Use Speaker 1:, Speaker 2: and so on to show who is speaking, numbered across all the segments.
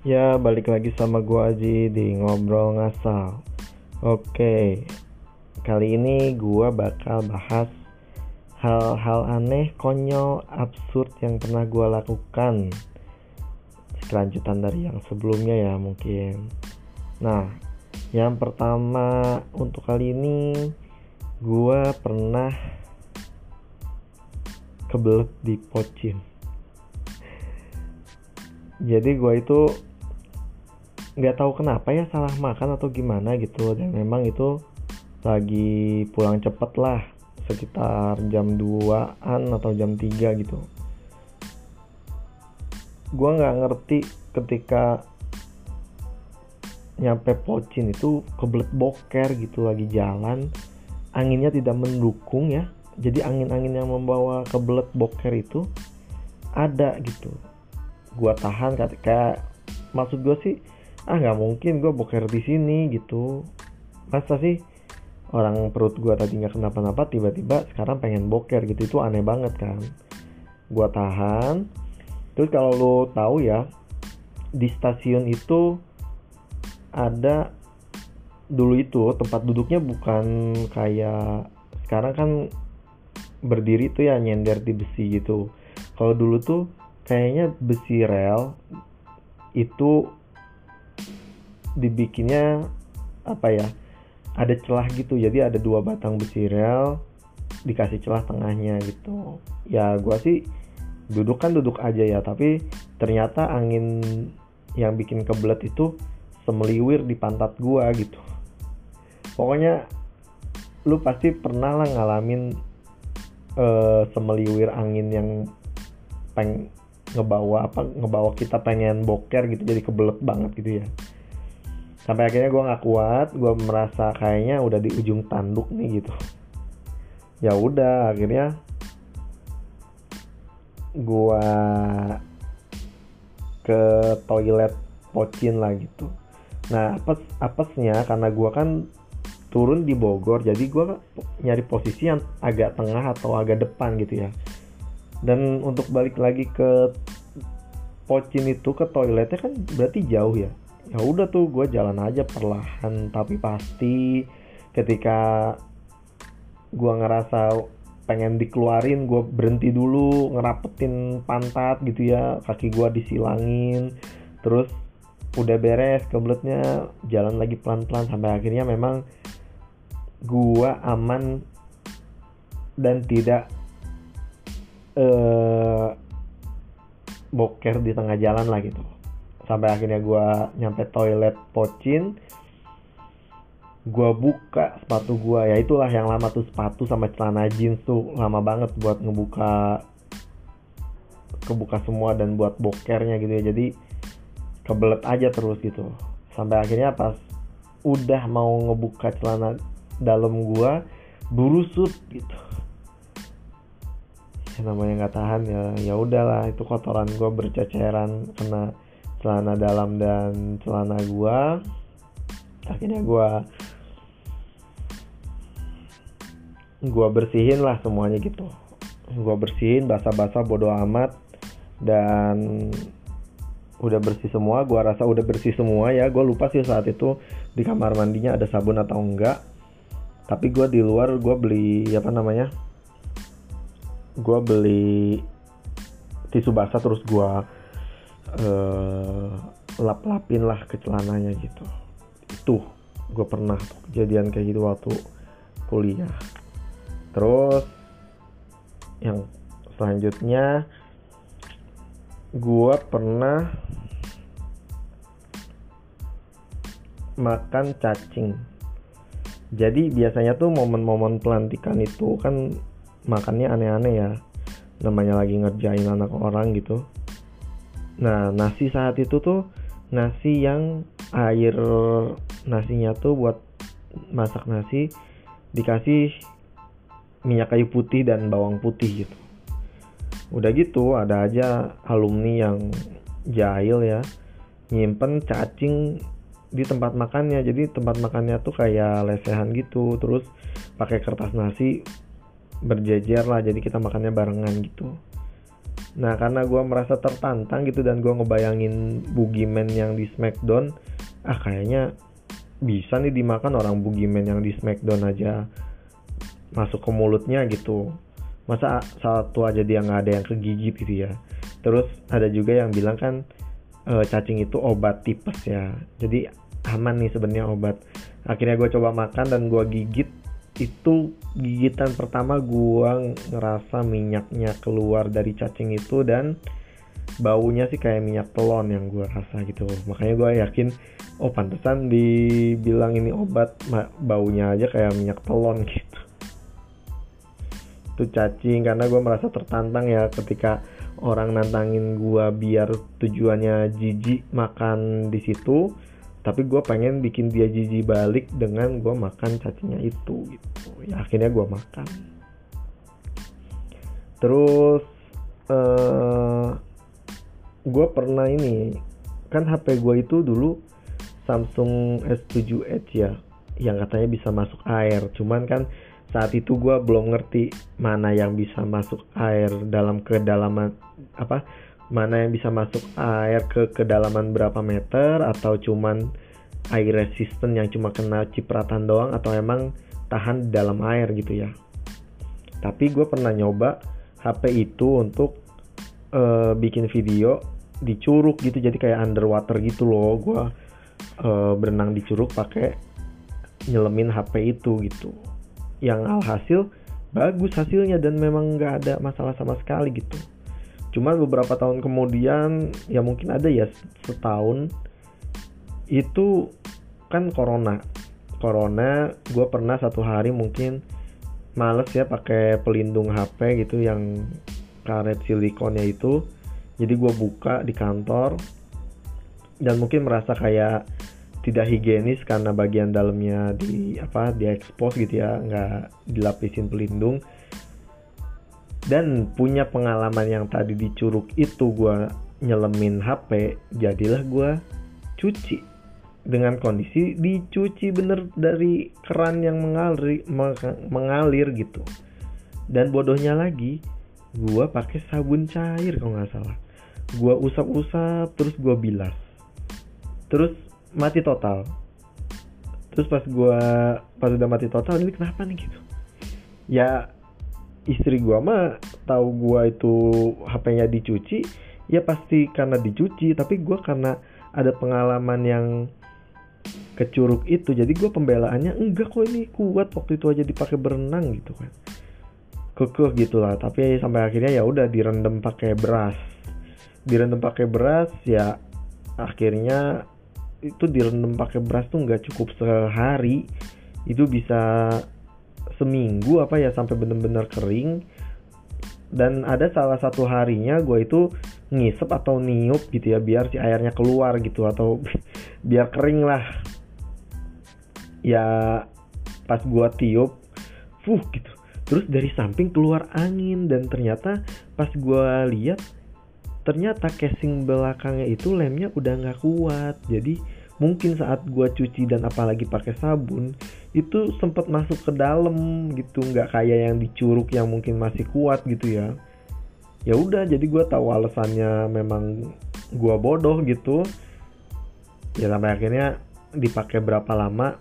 Speaker 1: Ya, balik lagi sama gua Aji di Ngobrol Ngasal. Oke, kali ini gua bakal bahas hal-hal aneh, konyol, absurd yang pernah gua lakukan. Kelanjutan dari yang sebelumnya ya mungkin. Nah, yang pertama untuk kali ini gua pernah kebelet di pocin. Jadi gua itu nggak tahu kenapa ya salah makan atau gimana gitu. Dan memang itu lagi pulang cepet lah sekitar jam 2an atau jam 3 gitu. Gua nggak ngerti ketika nyampe Pocin itu kebelet boker gitu lagi jalan anginnya tidak mendukung ya. Jadi angin-angin yang membawa kebelet boker itu ada gitu. Gua tahan kayak maksud gue sih ah nggak mungkin gue boker di sini gitu. Masa sih orang perut gue tadi nggak kenapa-napa tiba-tiba sekarang pengen boker gitu. Itu aneh banget kan. Gue tahan. Terus kalau lo tahu ya di stasiun itu ada dulu itu tempat duduknya bukan kayak sekarang kan berdiri tuh ya nyender di besi gitu. Kalau dulu tuh kayaknya besi rel itu dibikinnya apa ya ada celah gitu. Jadi ada dua batang besi rel dikasih celah tengahnya gitu. Ya gua sih duduk kan duduk aja ya tapi ternyata angin yang bikin kebelet itu semeliwir di pantat gua gitu. Pokoknya lu pasti pernah lah ngalamin uh, semeliwir angin yang peng ngebawa apa ngebawa kita pengen boker gitu jadi kebelet banget gitu ya sampai akhirnya gue nggak kuat gue merasa kayaknya udah di ujung tanduk nih gitu. Ya udah akhirnya gue ke toilet pocin lah gitu. Nah apes apesnya karena gue kan turun di Bogor jadi gue nyari posisi yang agak tengah atau agak depan gitu ya. Dan untuk balik lagi ke pocin itu ke toiletnya kan berarti jauh ya ya udah tuh gue jalan aja perlahan. Tapi pasti ketika gue ngerasa pengen dikeluarin gue berhenti dulu ngerapetin pantat gitu ya kaki gue disilangin. Terus udah beres kebeletnya jalan lagi pelan-pelan sampai akhirnya memang gue aman dan tidak uh, boker di tengah jalan lah gitu sampai akhirnya gue nyampe toilet pocin gue buka sepatu gue ya itulah yang lama tuh sepatu sama celana jeans tuh lama banget buat ngebuka kebuka semua dan buat bokernya gitu ya. Jadi kebelet aja terus gitu. Sampai akhirnya pas udah mau ngebuka celana dalam gue burusut gitu. Ya namanya nggak tahan ya ya udahlah itu kotoran gue berceceran kena celana dalam dan celana gua. Akhirnya gua gua bersihin lah semuanya gitu. Gua bersihin basah-basah bodo amat. Dan udah bersih semua gua rasa udah bersih semua ya. Gua lupa sih saat itu di kamar mandinya ada sabun atau enggak. Tapi gua di luar gua beli apa namanya gua beli tisu basah terus gua uh, lap-lapin lah ke celananya gitu. Itu gue pernah tuh kejadian kayak gitu waktu kuliah. Terus yang selanjutnya gue pernah makan cacing. Jadi biasanya tuh momen-momen pelantikan itu kan makannya aneh-aneh ya. Namanya lagi ngerjain anak orang gitu Nah, nasi saat itu tuh nasi yang air nasinya tuh buat masak nasi dikasih minyak kayu putih dan bawang putih gitu. Udah gitu ada aja alumni yang jahil ya nyimpen cacing di tempat makannya jadi tempat makannya tuh kayak lesehan gitu terus pakai kertas nasi berjejer lah jadi kita makannya barengan gitu nah karena gue merasa tertantang gitu dan gue ngebayangin Boogeyman yang di Smackdown ah kayaknya bisa nih dimakan orang Boogeyman yang di Smackdown aja masuk ke mulutnya gitu. Masa satu aja dia nggak ada yang kegigit gitu ya. Terus ada juga yang bilang kan e, cacing itu obat tipes ya. Jadi aman nih sebenarnya obat. Akhirnya gue coba makan dan gue gigit itu gigitan pertama gue ngerasa minyaknya keluar dari cacing itu dan baunya sih kayak minyak telon yang gue rasa gitu. Makanya gue yakin oh pantesan dibilang ini obat baunya aja kayak minyak telon gitu. Itu cacing karena gue merasa tertantang ya ketika orang nantangin gue biar tujuannya jijik makan di situ tapi gue pengen bikin dia jijik balik dengan gue makan cacingnya itu gitu. Ya akhirnya gue makan. Terus uh, eh, gue pernah ini kan HP gue itu dulu Samsung S7 Edge ya yang katanya bisa masuk air. Cuman kan saat itu gue belum ngerti mana yang bisa masuk air dalam kedalaman apa mana yang bisa masuk air ke kedalaman berapa meter atau cuman air resistant yang cuma kena cipratan doang atau emang tahan di dalam air gitu ya. Tapi gue pernah nyoba HP itu untuk uh, bikin video di curug gitu jadi kayak underwater gitu loh. Gue uh, berenang di curug pakai nyelemin HP itu gitu. Yang alhasil bagus hasilnya dan memang nggak ada masalah sama sekali gitu cuman beberapa tahun kemudian ya mungkin ada ya setahun itu kan corona. Corona gue pernah satu hari mungkin males ya pakai pelindung HP gitu yang karet silikonnya itu. Jadi gue buka di kantor dan mungkin merasa kayak tidak higienis karena bagian dalamnya di apa di expose gitu ya nggak dilapisin pelindung dan punya pengalaman yang tadi di curug itu gue nyelemin HP jadilah gue cuci. Dengan kondisi dicuci bener dari keran yang mengalir mengalir gitu. Dan bodohnya lagi gue pakai sabun cair kalau nggak salah. Gue usap-usap terus gue bilas. Terus mati total. Terus pas gue pas udah mati total ini kenapa nih gitu? Ya istri gue mah tahu gue itu HP-nya dicuci ya pasti karena dicuci tapi gue karena ada pengalaman yang kecuruk itu. Jadi gue pembelaannya enggak kok ini kuat waktu itu aja dipakai berenang gitu kan. Kekeh gitulah tapi sampai akhirnya ya udah direndam pakai beras. Direndam pakai beras ya akhirnya itu direndam pakai beras tuh nggak cukup sehari. Itu bisa seminggu apa ya sampai bener-bener kering. Dan ada salah satu harinya gue itu ngisep atau niup gitu ya biar si airnya keluar gitu atau biar kering lah. Ya pas gue tiup fuh gitu. Terus dari samping keluar angin dan ternyata pas gue lihat ternyata casing belakangnya itu lemnya udah nggak kuat. Jadi mungkin saat gua cuci dan apalagi pakai sabun itu sempat masuk ke dalam gitu nggak kayak yang dicuruk yang mungkin masih kuat gitu ya. Ya udah jadi gua tahu alasannya memang gua bodoh gitu. Ya sampai akhirnya dipakai berapa lama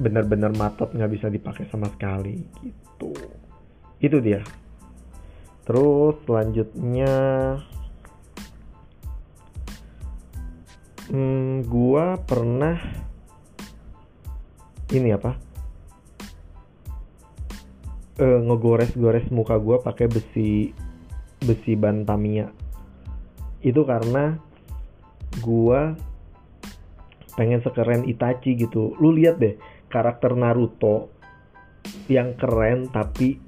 Speaker 1: benar-benar matot nggak bisa dipakai sama sekali gitu. Itu dia. Terus selanjutnya hmm, gua pernah ini apa? Uh, ngegores-gores muka gua pakai besi besi ban Tamiya itu karena gua pengen sekeren Itachi gitu. Lu lihat deh karakter Naruto yang keren tapi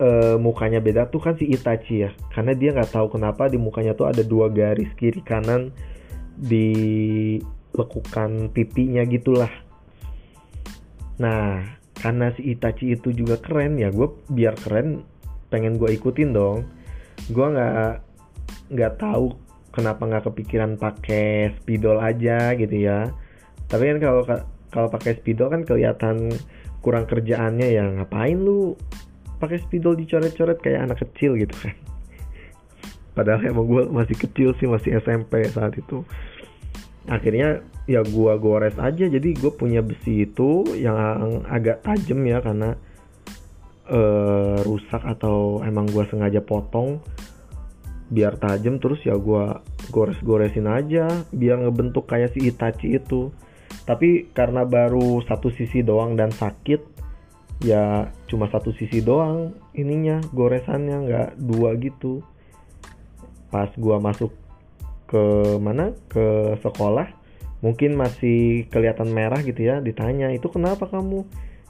Speaker 1: uh, mukanya beda tuh kan si Itachi ya. Karena dia nggak tahu kenapa di mukanya tuh ada dua garis kiri kanan di lekukan pipinya gitulah. Nah karena si Itachi itu juga keren ya gue biar keren pengen gue ikutin dong. Gue nggak nggak tahu kenapa nggak kepikiran pakai spidol aja gitu ya. Tapi kan kalau kalau pakai spidol kan kelihatan kurang kerjaannya ya ngapain lu pakai spidol dicoret-coret kayak anak kecil gitu kan. Padahal emang gue masih kecil sih masih SMP saat itu. Akhirnya ya gue gores aja. Jadi gue punya besi itu yang agak tajam ya karena uh, rusak atau emang gue sengaja potong. Biar tajam terus ya gue gores-goresin aja biar ngebentuk kayak si Itachi itu. Tapi karena baru satu sisi doang dan sakit ya cuma satu sisi doang ininya goresannya nggak dua gitu. Pas gua masuk ke mana? Ke sekolah mungkin masih kelihatan merah gitu ya ditanya itu kenapa kamu?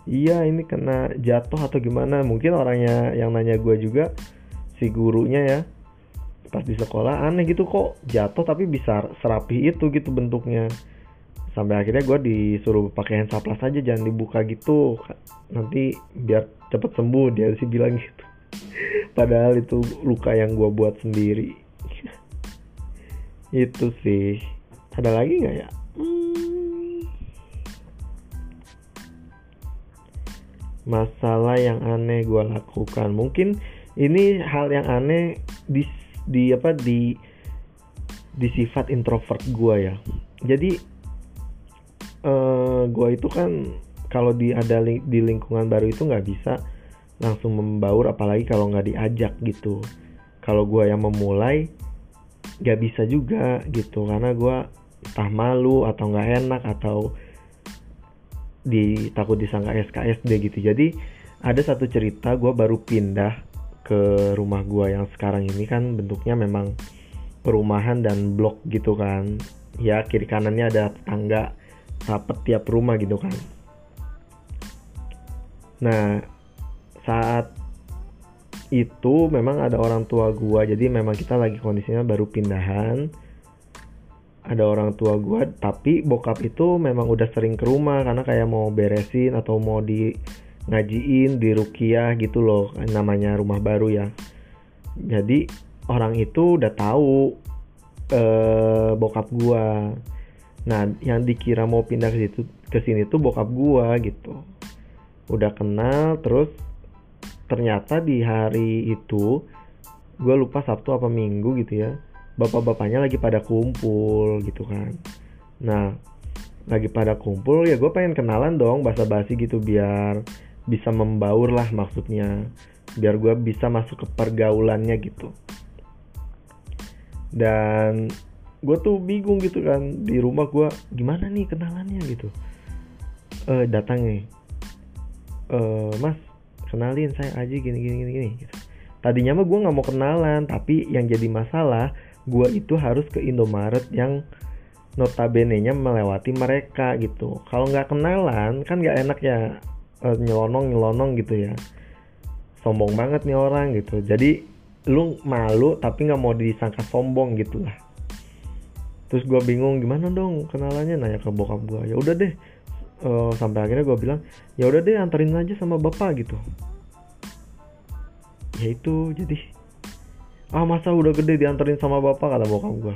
Speaker 1: Iya ini kena jatuh atau gimana? Mungkin orangnya yang nanya gua juga si gurunya ya. Pas di sekolah aneh gitu kok jatuh tapi bisa serapi itu gitu bentuknya sampai akhirnya gue disuruh pakai hand saplas aja jangan dibuka gitu. Nanti biar cepet sembuh dia sih bilang gitu. Padahal itu luka yang gue buat sendiri. Itu sih. Ada lagi nggak ya? Hmm. masalah yang aneh gue lakukan. Mungkin ini hal yang aneh di di apa di di sifat introvert gue ya. Jadi uh, eh, gue itu kan kalau di ada li di lingkungan baru itu nggak bisa langsung membaur apalagi kalau nggak diajak gitu. Kalau gue yang memulai gak bisa juga gitu karena gue entah malu atau nggak enak atau di takut disangka SKSD gitu. Jadi ada satu cerita gue baru pindah ke rumah gue yang sekarang ini kan bentuknya memang perumahan dan blok gitu kan. Ya kiri kanannya ada tangga rapet tiap rumah gitu kan. Nah saat itu memang ada orang tua gua jadi memang kita lagi kondisinya baru pindahan. Ada orang tua gua tapi bokap itu memang udah sering ke rumah karena kayak mau beresin atau mau di ngajiin di rukiah gitu loh namanya rumah baru ya. Jadi orang itu udah tahu eh, bokap gua nah yang dikira mau pindah ke situ ke sini tuh bokap gua gitu. Udah kenal terus ternyata di hari itu gue lupa Sabtu apa Minggu gitu ya bapak-bapaknya lagi pada kumpul gitu kan. Nah lagi pada kumpul ya gue pengen kenalan dong bahasa basi gitu biar bisa membaur lah maksudnya. Biar gue bisa masuk ke pergaulannya gitu. Dan gue tuh bingung gitu kan. Di rumah gue gimana nih kenalannya? Gitu. Eh datang nih. Eh mas kenalin saya aja gini gini gini, gini. Gitu. tadinya mah gue nggak mau kenalan tapi yang jadi masalah gue itu harus ke Indomaret yang notabene-nya melewati mereka gitu. Kalau nggak kenalan kan nggak enak ya uh, nyelonong nyelonong gitu ya. Sombong banget nih orang gitu. Jadi lu malu tapi nggak mau disangka sombong gitu lah terus gue bingung gimana dong kenalannya? Nanya ke bokap gue ya udah deh. Uh, sampai akhirnya gue bilang ya udah deh anterin aja sama bapak gitu. Ya itu jadi ah masa udah gede dianterin sama bapak? kata bokap gue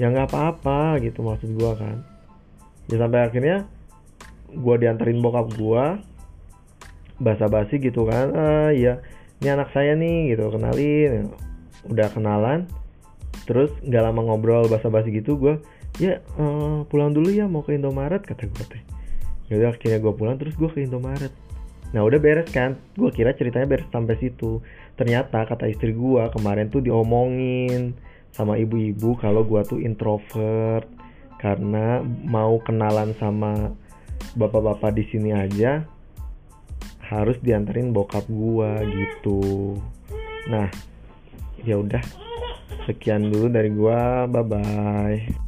Speaker 1: ya nggak apa-apa gitu maksud gue kan. Ya sampai akhirnya gue dianterin bokap gue basa-basi gitu kan ah ya ini anak saya nih gitu kenalin. Udah kenalan terus nggak lama ngobrol basa-basi gitu gue ya uh, pulang dulu ya mau ke Indomaret kata gue teh ya akhirnya gue pulang terus gue ke Indomaret. Nah udah beres kan? Gue kira ceritanya beres sampai situ. Ternyata kata istri gue kemarin tuh diomongin sama ibu-ibu kalau gue tuh introvert. Karena mau kenalan sama bapak-bapak di sini aja harus dianterin bokap gue gitu. Nah ya udah sekian dulu dari gue bye bye